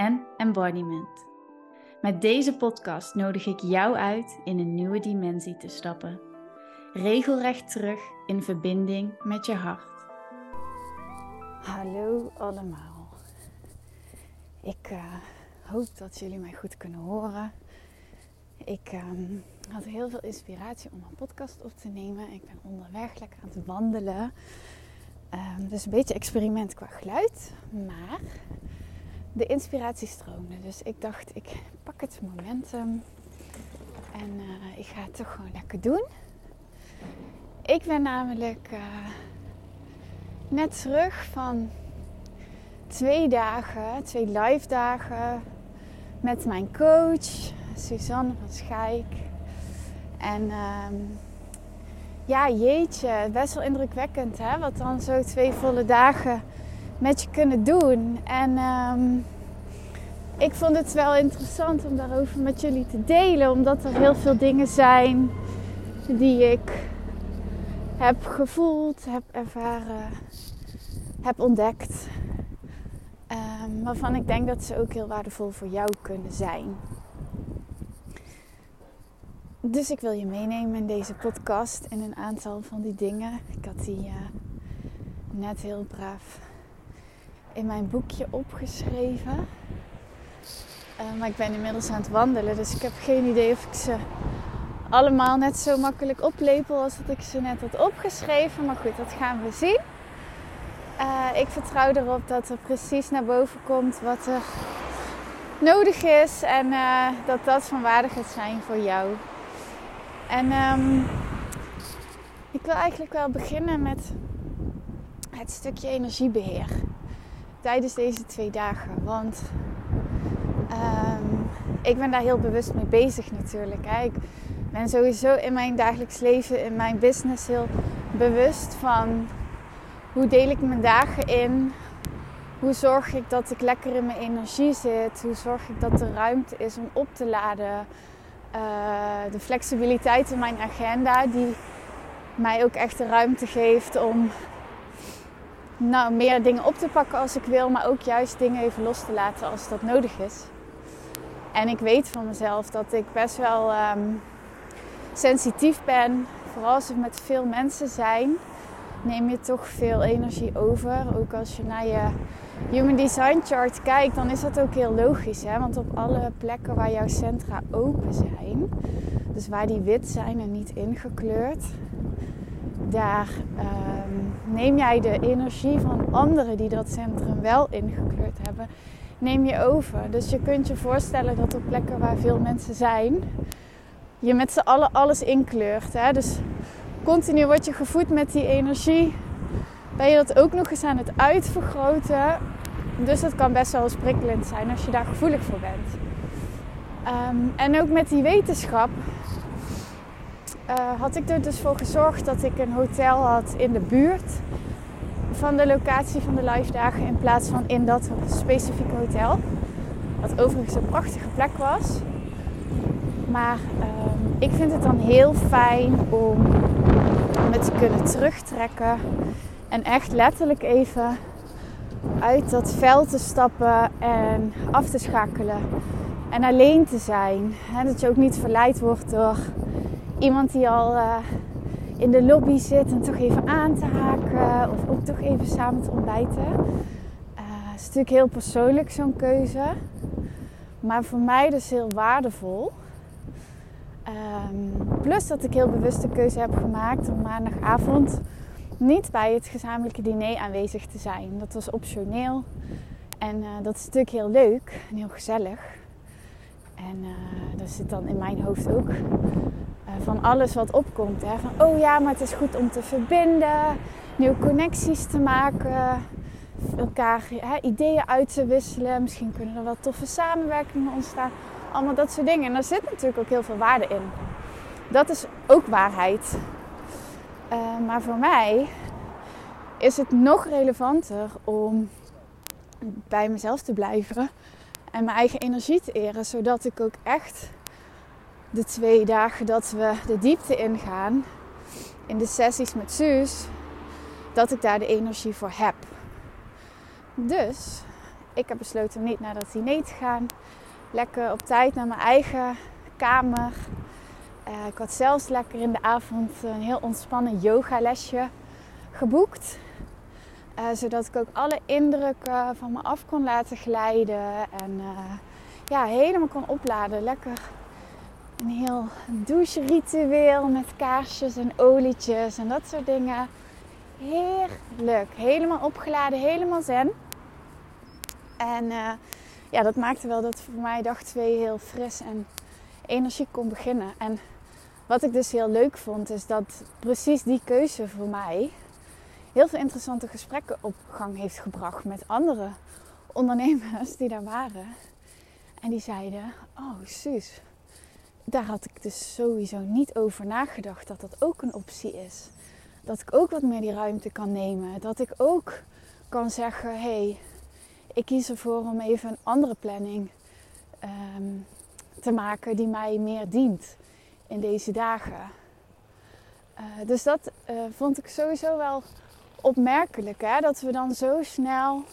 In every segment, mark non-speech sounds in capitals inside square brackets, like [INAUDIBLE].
en embodiment. Met deze podcast nodig ik jou uit in een nieuwe dimensie te stappen. Regelrecht terug in verbinding met je hart. Hallo allemaal. Ik uh, hoop dat jullie mij goed kunnen horen. Ik um, had heel veel inspiratie om een podcast op te nemen. Ik ben onderweg lekker aan het wandelen. Um, dus een beetje experiment qua geluid. Maar de inspiratie stroomde. Dus ik dacht, ik pak het momentum en uh, ik ga het toch gewoon lekker doen. Ik ben namelijk uh, net terug van twee dagen, twee live dagen met mijn coach Suzanne van Schijk. En um, ja, jeetje, best wel indrukwekkend hè, wat dan zo twee volle dagen met je kunnen doen. En um, ik vond het wel interessant om daarover met jullie te delen, omdat er heel veel dingen zijn die ik heb gevoeld, heb ervaren, heb ontdekt. Um, waarvan ik denk dat ze ook heel waardevol voor jou kunnen zijn. Dus ik wil je meenemen in deze podcast in een aantal van die dingen. Ik had die uh, net heel braaf in mijn boekje opgeschreven. Uh, maar ik ben inmiddels aan het wandelen, dus ik heb geen idee of ik ze allemaal net zo makkelijk oplepel als dat ik ze net had opgeschreven. Maar goed, dat gaan we zien. Uh, ik vertrouw erop dat er precies naar boven komt wat er nodig is en uh, dat dat van waarde gaat zijn voor jou. En um, ik wil eigenlijk wel beginnen met het stukje energiebeheer tijdens deze twee dagen. Want um, ik ben daar heel bewust mee bezig natuurlijk. Hè. Ik ben sowieso in mijn dagelijks leven, in mijn business heel bewust van hoe deel ik mijn dagen in. Hoe zorg ik dat ik lekker in mijn energie zit? Hoe zorg ik dat er ruimte is om op te laden? Uh, de flexibiliteit in mijn agenda, die mij ook echt de ruimte geeft om nou, meer dingen op te pakken als ik wil, maar ook juist dingen even los te laten als dat nodig is. En ik weet van mezelf dat ik best wel um, sensitief ben. Vooral als we met veel mensen zijn, neem je toch veel energie over. Ook als je naar je Human Design Chart kijkt, dan is dat ook heel logisch. Hè? Want op alle plekken waar jouw centra open zijn, dus waar die wit zijn en niet ingekleurd, daar um, neem jij de energie van anderen die dat centrum wel ingekleurd hebben, neem je over. Dus je kunt je voorstellen dat op plekken waar veel mensen zijn, je met z'n allen alles inkleurt. Hè? Dus continu word je gevoed met die energie. Ben je dat ook nog eens aan het uitvergroten. Dus dat kan best wel eens zijn als je daar gevoelig voor bent. Um, en ook met die wetenschap uh, had ik er dus voor gezorgd dat ik een hotel had in de buurt van de locatie van de live dagen in plaats van in dat specifieke hotel. Wat overigens een prachtige plek was. Maar um, ik vind het dan heel fijn om me te kunnen terugtrekken en echt letterlijk even uit dat veld te stappen en af te schakelen. En alleen te zijn. He, dat je ook niet verleid wordt door iemand die al uh, in de lobby zit en toch even aan te haken. Of ook toch even samen te ontbijten. Het is natuurlijk heel persoonlijk zo'n keuze. Maar voor mij dus heel waardevol. Um, plus dat ik heel bewust de keuze heb gemaakt om maandagavond niet bij het gezamenlijke diner aanwezig te zijn. Dat was optioneel. En uh, dat is natuurlijk heel leuk en heel gezellig. En dat zit dan in mijn hoofd ook van alles wat opkomt. Hè? Van oh ja, maar het is goed om te verbinden, nieuwe connecties te maken, elkaar hè, ideeën uit te wisselen. Misschien kunnen er wel toffe samenwerkingen ontstaan. Allemaal dat soort dingen. En daar zit natuurlijk ook heel veel waarde in. Dat is ook waarheid. Uh, maar voor mij is het nog relevanter om bij mezelf te blijven en mijn eigen energie te eren, zodat ik ook echt de twee dagen dat we de diepte ingaan, in de sessies met Suus, dat ik daar de energie voor heb. Dus ik heb besloten niet naar dat diner te gaan. Lekker op tijd naar mijn eigen kamer. Uh, ik had zelfs lekker in de avond een heel ontspannen yogalesje geboekt. Uh, zodat ik ook alle indrukken van me af kon laten glijden. En ja, helemaal kon opladen. Lekker een heel doucheritueel met kaarsjes en olietjes en dat soort dingen. Heerlijk. Helemaal opgeladen, helemaal zen. En uh, ja, dat maakte wel dat voor mij dag 2 heel fris en energiek kon beginnen. En wat ik dus heel leuk vond, is dat precies die keuze voor mij heel veel interessante gesprekken op gang heeft gebracht met andere ondernemers die daar waren. En die zeiden: Oh, Suus, daar had ik dus sowieso niet over nagedacht dat dat ook een optie is. Dat ik ook wat meer die ruimte kan nemen. Dat ik ook kan zeggen: Hé, hey, ik kies ervoor om even een andere planning um, te maken die mij meer dient in deze dagen. Uh, dus dat uh, vond ik sowieso wel opmerkelijk. Hè? Dat we dan zo snel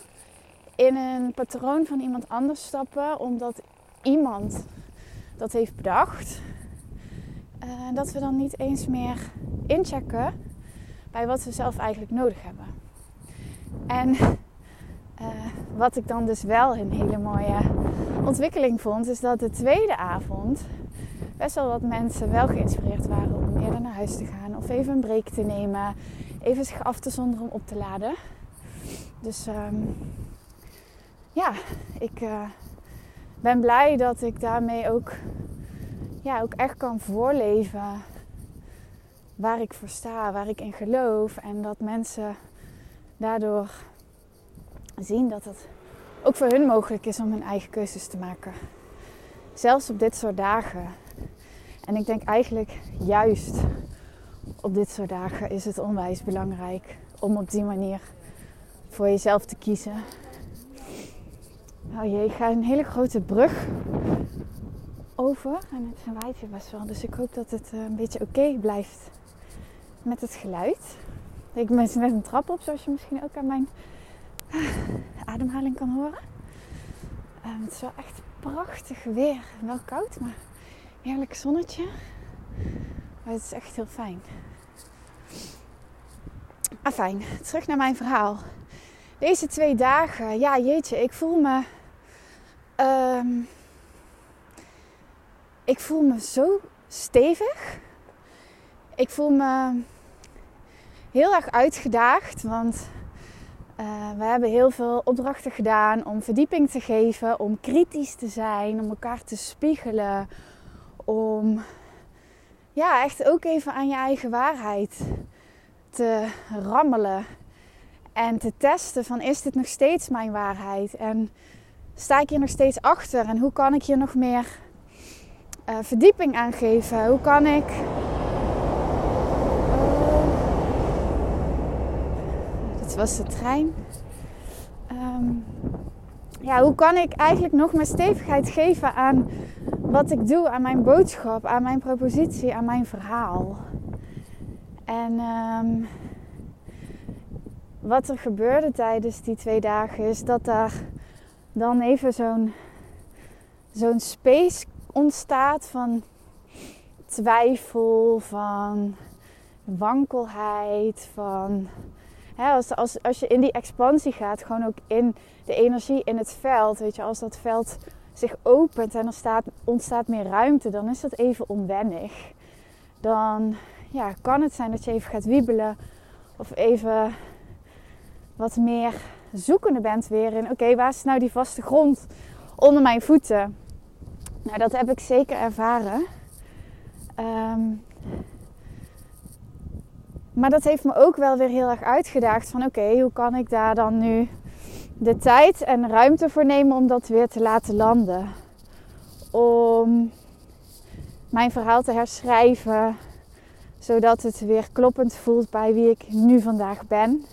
in een patroon van iemand anders stappen, omdat iemand dat heeft bedacht. Uh, dat we dan niet eens meer inchecken bij wat we zelf eigenlijk nodig hebben. En uh, wat ik dan dus wel een hele mooie ontwikkeling vond, is dat de tweede avond best wel wat mensen wel geïnspireerd waren om eerder naar huis te gaan of even een break te nemen, even zich af te zonderen om op te laden. Dus um, ja, ik uh, ben blij dat ik daarmee ook, ja, ook echt kan voorleven waar ik voor sta, waar ik in geloof. En dat mensen daardoor zien dat het ook voor hun mogelijk is om hun eigen keuzes te maken. Zelfs op dit soort dagen. En ik denk eigenlijk juist op dit soort dagen is het onwijs belangrijk om op die manier voor jezelf te kiezen. Oh jee, ik ga een hele grote brug over en het waait hier best wel. Dus ik hoop dat het eh, een beetje oké blijft met het geluid. Ik ben net een trap op, zoals je misschien ook aan mijn [LAUGHS] ademhaling kan horen. Um, het is wel echt prachtig weer. Wel koud, maar heerlijk zonnetje. Maar het is echt heel fijn. Ah, fijn. Terug naar mijn verhaal. Deze twee dagen, ja jeetje, ik voel me... Um, ik voel me zo stevig. Ik voel me heel erg uitgedaagd, want uh, we hebben heel veel opdrachten gedaan om verdieping te geven, om kritisch te zijn, om elkaar te spiegelen, om ja, echt ook even aan je eigen waarheid te rammelen en te testen van is dit nog steeds mijn waarheid en sta ik hier nog steeds achter en hoe kan ik hier nog meer uh, verdieping aan geven? Hoe kan ik was de trein. Ehm, ja, hoe kan ik eigenlijk nog meer stevigheid geven aan wat ik doe, aan mijn boodschap, aan mijn propositie, aan mijn verhaal? En um, wat er gebeurde tijdens die twee dagen is dat daar dan even zo'n zo'n space ontstaat van twijfel, van wankelheid, van als, als, als je in die expansie gaat, gewoon ook in de energie in het veld, weet je, als dat veld zich opent en er staat, ontstaat meer ruimte, dan is dat even onwennig. Dan ja, kan het zijn dat je even gaat wiebelen of even wat meer zoekende bent weer in, oké, waar is nou die vaste grond onder mijn voeten? Nou, dat heb ik zeker ervaren. Um, maar dat heeft me ook wel weer heel erg uitgedaagd van oké, hoe kan ik daar dan nu de tijd en ruimte voor nemen om dat weer te laten landen. Om mijn verhaal te herschrijven, zodat het weer kloppend voelt bij wie ik nu vandaag ben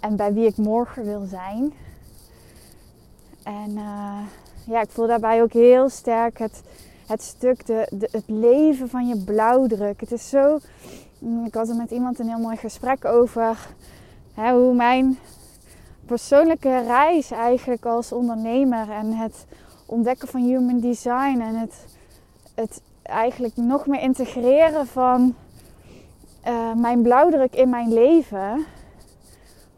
en bij wie ik morgen wil zijn. En uh, ja, ik voel daarbij ook heel sterk het, het stuk, de, de, het leven van je blauwdruk. Het is zo. Mm, ik had er met iemand een heel mooi gesprek over hè, hoe mijn persoonlijke reis eigenlijk als ondernemer en het ontdekken van human design en het, het eigenlijk nog meer integreren van uh, mijn blauwdruk in mijn leven.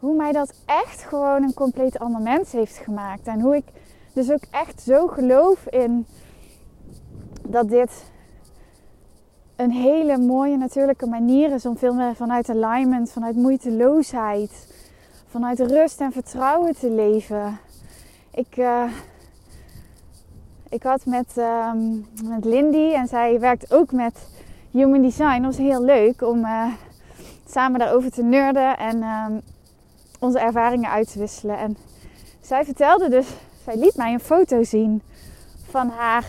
Hoe mij dat echt gewoon een compleet ander mens heeft gemaakt. En hoe ik dus ook echt zo geloof in dat dit een hele mooie natuurlijke manier is om veel meer vanuit alignment, vanuit moeiteloosheid, vanuit rust en vertrouwen te leven. Ik, uh, ik had met, uh, met Lindy en zij werkt ook met Human Design. Dat was heel leuk om uh, samen daarover te nerden en ehm, onze ervaringen uit te wisselen. En zij vertelde dus zij liet mij een foto zien van haar,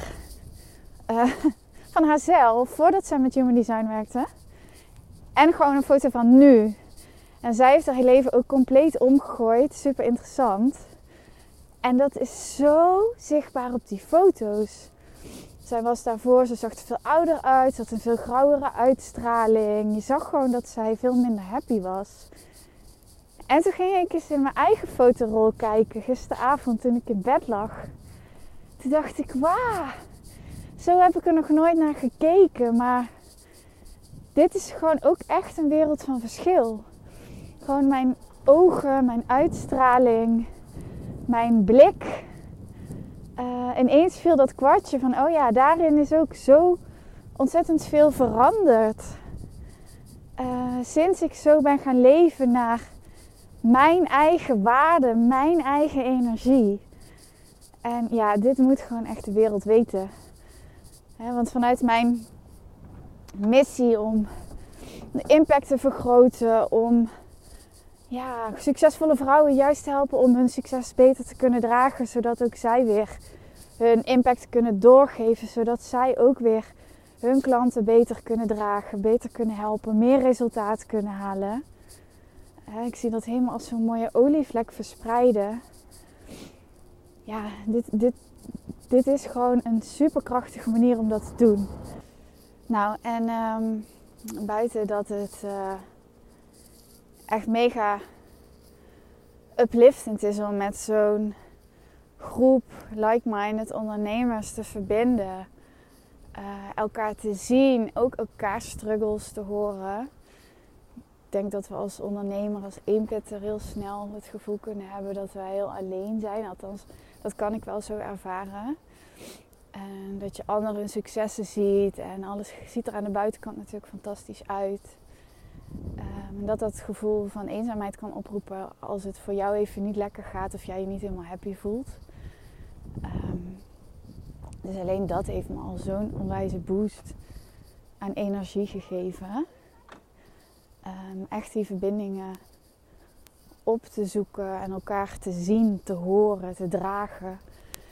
uh, [LAUGHS] van haarzelf voordat zij met Human Design werkte. En gewoon een foto van nu. En zij heeft haar leven ook compleet omgegooid. Super interessant. En dat is zo zichtbaar op die foto's. Zij was daarvoor, ze zag er veel ouder uit. Ze had een veel grauwere uitstraling. Je zag gewoon dat zij veel minder happy was. En toen ging ik eens in mijn eigen fotorol kijken gisteravond toen ik in bed lag. Toen dacht ik, wauw, zo heb ik er nog nooit naar gekeken. Maar dit is gewoon ook echt een wereld van verschil. Gewoon mijn ogen, mijn uitstraling, mijn blik. Uh, ineens viel dat kwartje van, oh ja, daarin is ook zo ontzettend veel veranderd. Uh, sinds ik zo ben gaan leven naar mijn eigen waarde, mijn eigen energie. En ja, dit moet gewoon echt de wereld weten. want vanuit mijn missie om de impact te vergroten, om ja, succesvolle vrouwen juist te helpen om hun succes beter te kunnen dragen, zodat ook zij weer hun impact kunnen doorgeven, zodat zij ook weer hun klanten beter kunnen dragen, beter kunnen helpen, meer resultaat kunnen halen ik zie dat helemaal als zo'n mooie olievlek verspreiden. Ja, dit, dit, dit is gewoon een superkrachtige manier om dat te doen. Nou, en ehm, buiten dat het uh, echt mega upliftend is om met zo'n groep like-minded ondernemers te verbinden. Uh, elkaar te zien, ook elkaar struggles te horen denk dat we als ondernemer, als eenpitter heel snel het gevoel kunnen hebben dat wij heel alleen zijn. Althans, dat kan ik wel zo ervaren. En dat je anderen successen ziet en alles ziet er aan de buitenkant natuurlijk fantastisch uit. Um, en dat dat gevoel van eenzaamheid kan oproepen als het voor jou even niet lekker gaat of jij je niet helemaal happy voelt. Um, dus alleen dat heeft me al zo'n onwijze boost aan energie gegeven. Um, echt die verbindingen op te zoeken en elkaar te zien, te horen, te dragen.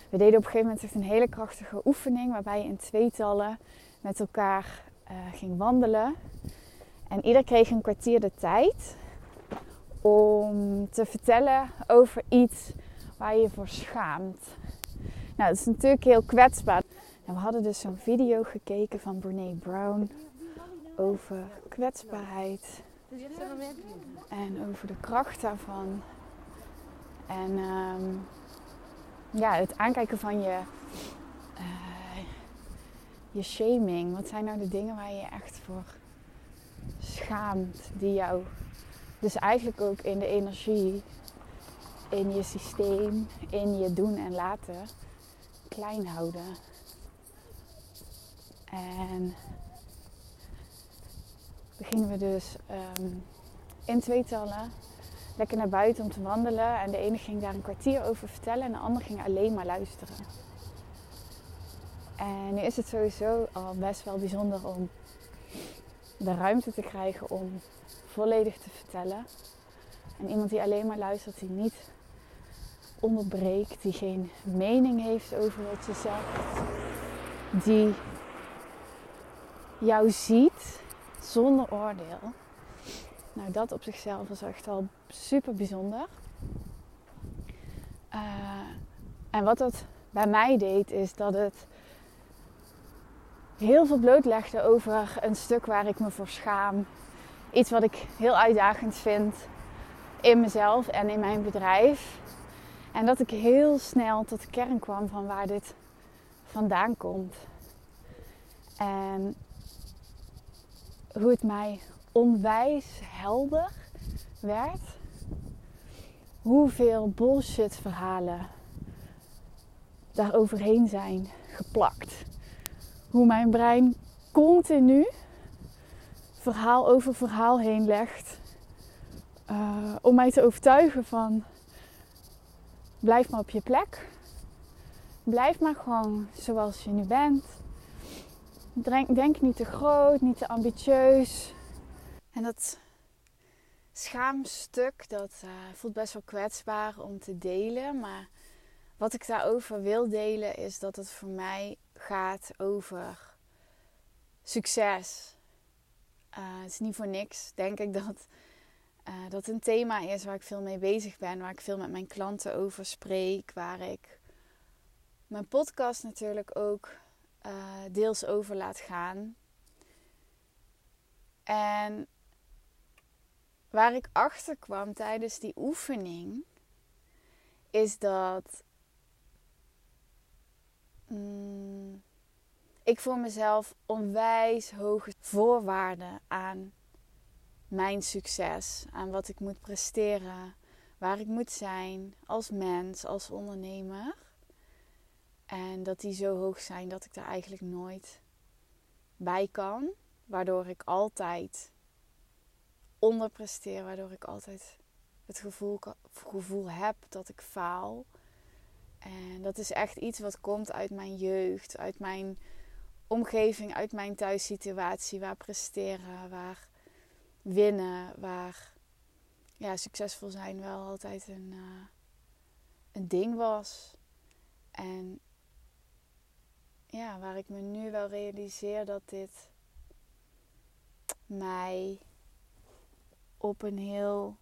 We deden op een gegeven moment echt een hele krachtige oefening waarbij je in tweetallen met elkaar uh, ging wandelen. En ieder kreeg een kwartier de tijd om te vertellen over iets waar je je voor schaamt. Nou, dat is natuurlijk heel kwetsbaar. En we hadden dus zo'n video gekeken van Brene Brown over kwetsbaarheid. En over de kracht daarvan. En um, ja, het aankijken van je, uh, je shaming. Wat zijn nou de dingen waar je je echt voor schaamt? Die jou dus eigenlijk ook in de energie, in je systeem, in je doen en laten klein houden. En gingen we dus um, in tweetallen lekker naar buiten om te wandelen. En de ene ging daar een kwartier over vertellen en de ander ging alleen maar luisteren. En nu is het sowieso al best wel bijzonder om de ruimte te krijgen om volledig te vertellen. En iemand die alleen maar luistert, die niet onderbreekt, die geen mening heeft over wat je zegt, die jou ziet zonder oordeel. Nou, dat op zichzelf is echt al super bijzonder. Uh, en wat dat bij mij deed, is dat het heel veel blootlegde over een stuk waar ik me voor schaam. Iets wat ik heel uitdagend vind in mezelf en in mijn bedrijf. En dat ik heel snel tot de kern kwam van waar dit vandaan komt. En hoe het mij onwijs helder werd. Hoeveel bullshit verhalen daar overheen zijn geplakt. Hoe mijn brein continu verhaal over verhaal heen legt. Uh, om mij te overtuigen van blijf maar op je plek. Blijf maar gewoon zoals je nu bent. Denk, denk niet te groot, niet te ambitieus. En dat schaamstuk, dat uh, voelt best wel kwetsbaar om te delen. Maar wat ik daarover wil delen is dat het voor mij gaat over succes. Uh, het is niet voor niks, denk ik, dat uh, dat een thema is waar ik veel mee bezig ben, waar ik veel met mijn klanten over spreek, waar ik mijn podcast natuurlijk ook uh, deels over laat gaan. En waar ik achter kwam tijdens die oefening, is dat mm, ik voor mezelf onwijs hoge voorwaarden aan mijn succes, aan wat ik moet presteren, waar ik moet zijn als mens, als ondernemer. En dat die zo hoog zijn dat ik daar eigenlijk nooit bij kan. Waardoor ik altijd onderpresteer, waardoor ik altijd het gevoel, gevoel heb dat ik faal. En dat is echt iets wat komt uit mijn jeugd, uit mijn omgeving, uit mijn thuissituatie, waar presteren, waar winnen, waar ja, succesvol zijn wel altijd een, uh, een ding was. En ja, waar ik me nu wel realiseer dat dit mij op een heel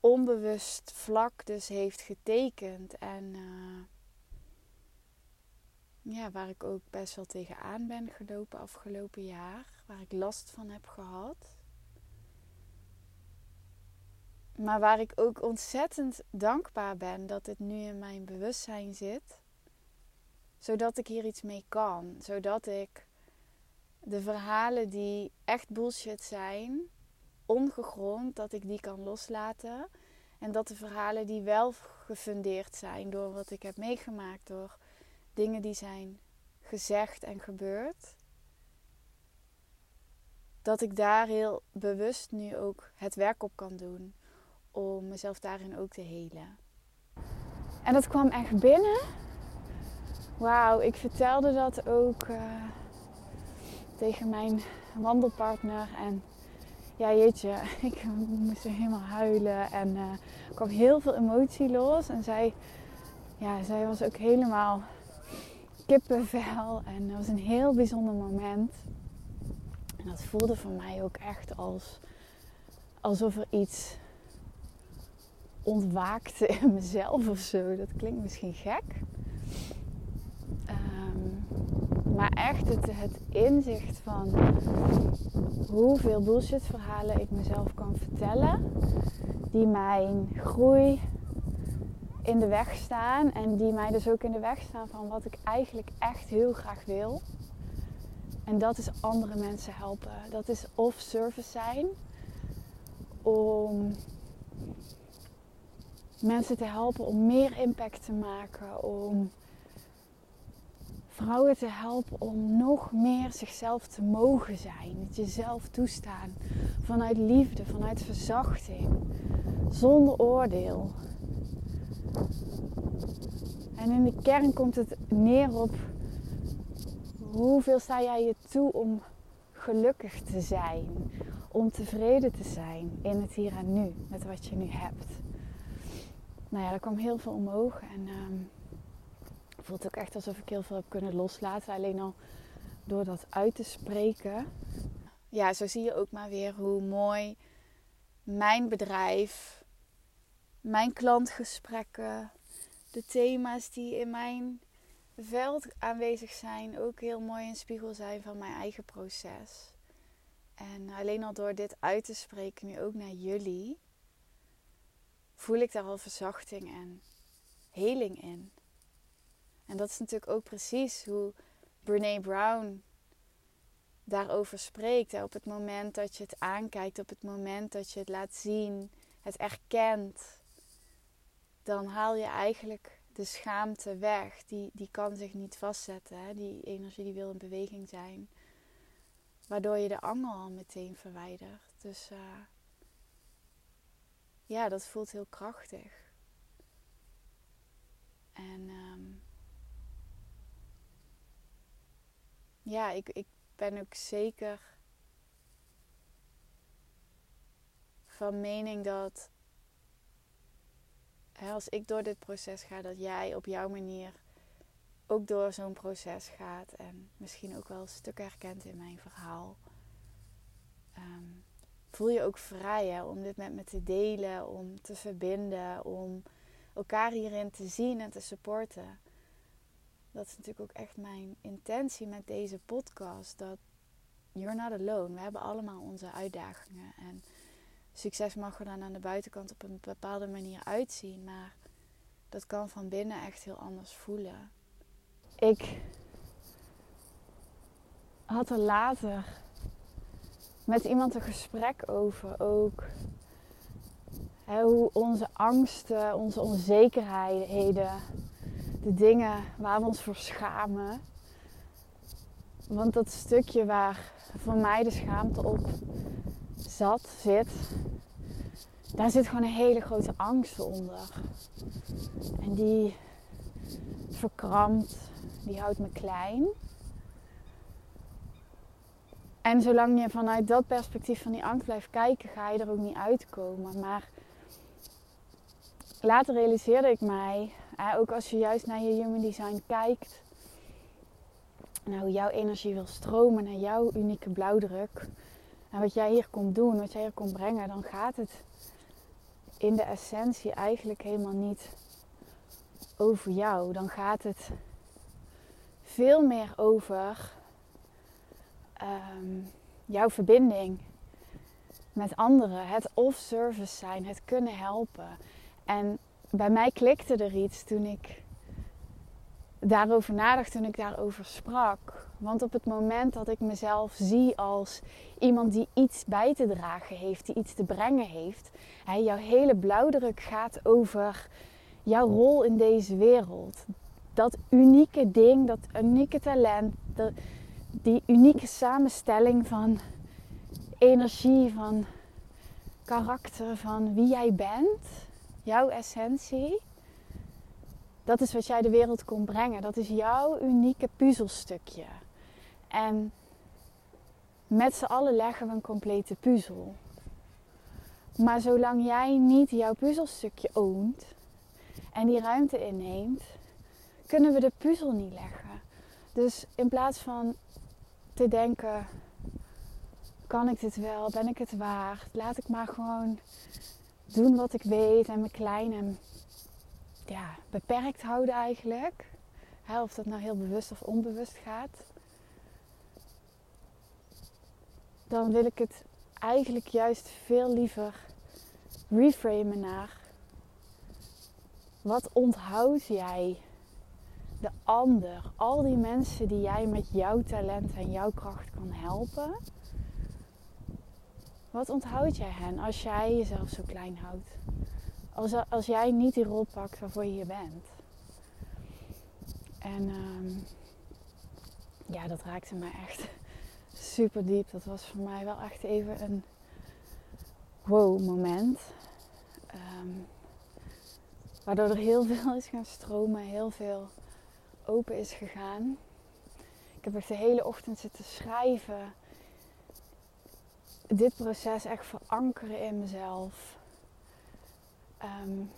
onbewust vlak dus heeft getekend. En uh, ja, waar ik ook best wel tegenaan ben gelopen afgelopen jaar waar ik last van heb gehad. Maar waar ik ook ontzettend dankbaar ben dat het nu in mijn bewustzijn zit. Zodat ik hier iets mee kan. Zodat ik de verhalen die echt bullshit zijn, ongegrond, dat ik die kan loslaten. En dat de verhalen die wel gefundeerd zijn door wat ik heb meegemaakt, door dingen die zijn gezegd en gebeurd, dat ik daar heel bewust nu ook het werk op kan doen. Om mezelf daarin ook te helen. En dat kwam echt binnen. Wauw, ik vertelde dat ook uh, tegen mijn wandelpartner. En ja, jeetje, [LAUGHS] ik moest helemaal huilen. En er kwam heel veel emotie los. En zij, ja, zij was ook helemaal kippenvel. En dat was een heel bijzonder moment. En dat voelde voor mij ook echt als alsof er iets ontwaakte in mezelf of zo. Dat klinkt misschien gek. Um, maar echt het, inzicht van hoeveel bullshit verhalen ik mezelf kan vertellen. Die mijn groei in de weg staan. En die mij dus ook in de weg staan van wat ik eigenlijk echt heel graag wil. En dat is andere mensen helpen. Dat is of service zijn om mensen te helpen om meer impact te maken, om vrouwen te helpen om nog meer zichzelf te mogen zijn, het jezelf toestaan vanuit liefde, vanuit verzachting, zonder oordeel. En in de kern komt het neer op Hoeveel sta jij je toe om gelukkig te zijn? Om tevreden te zijn in het hier en nu, met wat je nu hebt. nou ja, er kwam heel veel omhoog. En um, voelt ook echt alsof ik heel veel heb kunnen loslaten. Alleen al door dat uit te spreken. Ja, zo zie je ook maar weer hoe mooi mijn bedrijf, mijn klantgesprekken, de thema's die in mijn veld aanwezig zijn, ook heel mooi een spiegel zijn van mijn eigen proces. En alleen al door dit uit te spreken, nu ook naar jullie, voel ik daar al verzachting en heling in. En dat is natuurlijk ook precies hoe Brene Brown daarover spreekt. Op het moment dat je het aankijkt, op het moment dat je het laat zien, het erkent, dan haal je eigenlijk de schaamte weg. Die, die kan zich niet vastzetten. Hè? Die energie die wil in beweging zijn. Waardoor je de angel al meteen verwijdert. Dus uh, ja, dat voelt heel krachtig. En um, ja, ik, ik ben ook zeker van mening dat als ik door dit proces ga, dat jij op jouw manier ook door zo'n proces gaat en misschien ook wel een stuk herkent in mijn verhaal. Um, voel je ook vrij hè, om dit met me te delen, om te verbinden, om elkaar hierin te zien en te supporten. Dat is natuurlijk ook echt mijn intentie met deze podcast. Dat you're not alone. We hebben allemaal onze uitdagingen. En succes mag er dan aan de buitenkant op een bepaalde manier uitzien. Maar dat kan van binnen echt heel anders voelen. Ik had er later met iemand een gesprek over ook. hoe onze angsten, onze onzekerheden, de dingen waar we ons voor schamen. Want dat stukje waar voor mij de schaamte op zat, zit, daar zit gewoon een hele grote angst onder. En die verkrampt, die houdt me klein. En zolang je vanuit dat perspectief van die angst blijft kijken, ga je er ook niet uitkomen. Maar later realiseerde ik mij, ook als je juist naar je human design kijkt, naar hoe jouw energie wil stromen, naar jouw unieke blauwdruk. En wat jij hier komt doen, wat jij hier komt brengen, dan gaat het in de essentie eigenlijk helemaal niet over jou. Dan gaat het veel meer over um, jouw verbinding met anderen. Het off-service zijn, het kunnen helpen. En bij mij klikte er iets toen ik daarover nadacht, toen ik daarover sprak. Want op het moment dat ik mezelf zie als iemand die iets bij te dragen heeft, die iets te brengen heeft, hè, jouw hele blauwdruk gaat over jouw rol in deze wereld. Dat unieke ding, dat unieke talent, die unieke samenstelling van energie, van karakter, van wie jij bent, jouw essentie. Dat is wat jij de wereld komt brengen. Dat is jouw unieke puzzelstukje. En met z'n allen leggen we een complete puzzel. Maar zolang jij niet jouw puzzelstukje oont en die ruimte inneemt, kunnen we de puzzel niet leggen. Dus in plaats van te denken: kan ik dit wel? Ben ik het waard? Laat ik maar gewoon doen wat ik weet en me klein en ja, beperkt houden eigenlijk. of dat nou heel bewust of onbewust gaat. Dan wil ik het eigenlijk juist veel liever reframen naar wat onthoud jij de ander, al die mensen die jij met jouw talent en jouw kracht kan helpen. Wat onthoud jij hen als jij jezelf zo klein houdt? Als, als jij niet die rol pakt waarvoor je hier bent. En um, ja, dat raakte me echt [LAUGHS] super diep. Dat was voor mij wel echt even een wow moment. Um, waardoor er heel [LAUGHS] veel is gaan stromen, heel veel open is gegaan. Ik heb echt de hele ochtend zitten schrijven. Dit proces echt verankeren in mezelf. Um,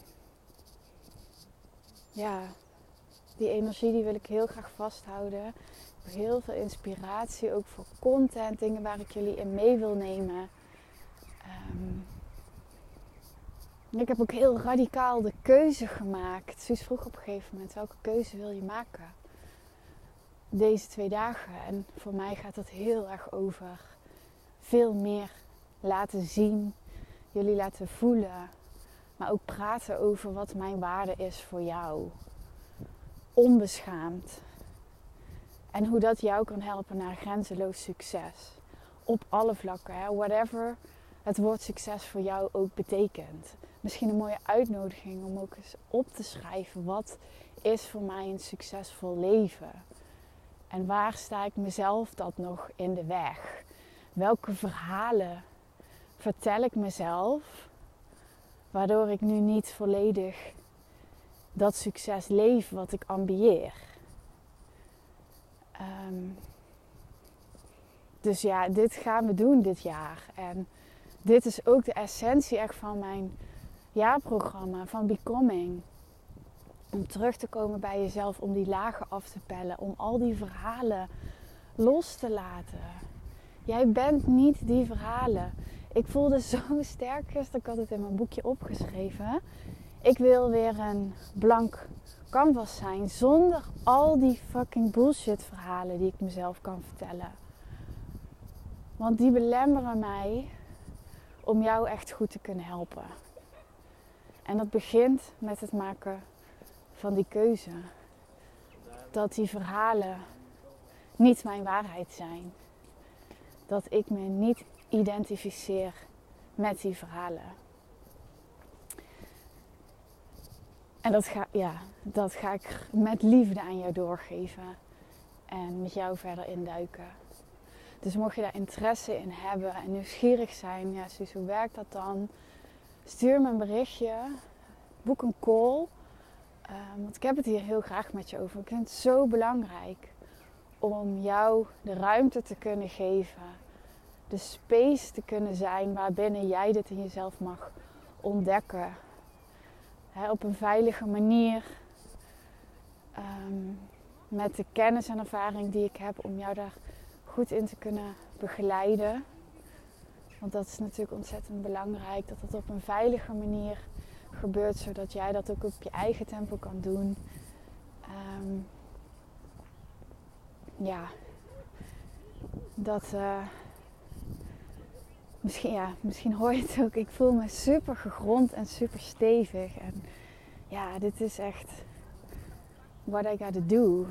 ja, die energie die wil ik heel graag vasthouden. Ik heb heel veel inspiratie, ook voor content, dingen waar ik jullie in mee wil nemen. Um, ik heb ook heel radicaal de keuze gemaakt. Suus vroeg op een gegeven moment, welke keuze wil je maken? Deze twee dagen. En voor mij gaat dat heel erg over veel meer laten zien, jullie laten voelen, maar ook praten over wat mijn waarde is voor jou. Onbeschaamd. En hoe dat jou kan helpen naar grenzeloos succes. Op alle vlakken, hè? whatever het woord succes voor jou ook betekent. Misschien een mooie uitnodiging om ook eens op te schrijven wat is voor mij een succesvol leven. En waar sta ik mezelf dat nog in de weg? Welke verhalen vertel ik mezelf waardoor ik nu niet volledig dat succes leef wat ik ambieer? Um, dus ja, dit gaan we doen dit jaar. En dit is ook de essentie echt van mijn jaarprogramma, van Becoming. Om terug te komen bij jezelf, om die lagen af te pellen, om al die verhalen los te laten. Jij bent niet die verhalen. Ik voelde [LAUGHS] zo sterk gisteren, ik had het in mijn boekje opgeschreven. Ik wil weer een blank canvas zijn zonder al die fucking bullshit verhalen die ik mezelf kan vertellen. Want die belemmeren mij om jou echt goed te kunnen helpen. En dat begint met het maken van die keuze. Dat die verhalen niet mijn waarheid zijn. Dat ik me niet identificeer met die verhalen. En dat ga, ja, dat ga ik met liefde aan jou doorgeven en met jou verder induiken. Dus mocht je daar interesse in hebben en nieuwsgierig zijn, ja, Suus, hoe werkt dat dan? Stuur me een berichtje, boek een call. Um, want ik heb het hier heel graag met je over. Ik vind het zo belangrijk om jou de ruimte te kunnen geven, de space te kunnen zijn waarbinnen jij dit in jezelf mag ontdekken. op een veilige manier. Um, met de kennis en ervaring die ik heb om jou daar goed in te kunnen begeleiden. Want dat is natuurlijk ontzettend belangrijk dat het op een veilige manier gebeurt, zodat jij dat ook op je eigen tempo kan doen. Um, ja, dat. Eh, misschien, ja, misschien hoor je het ook. Ik voel me super gegrond en super stevig. En ja, dit is echt what I gotta do.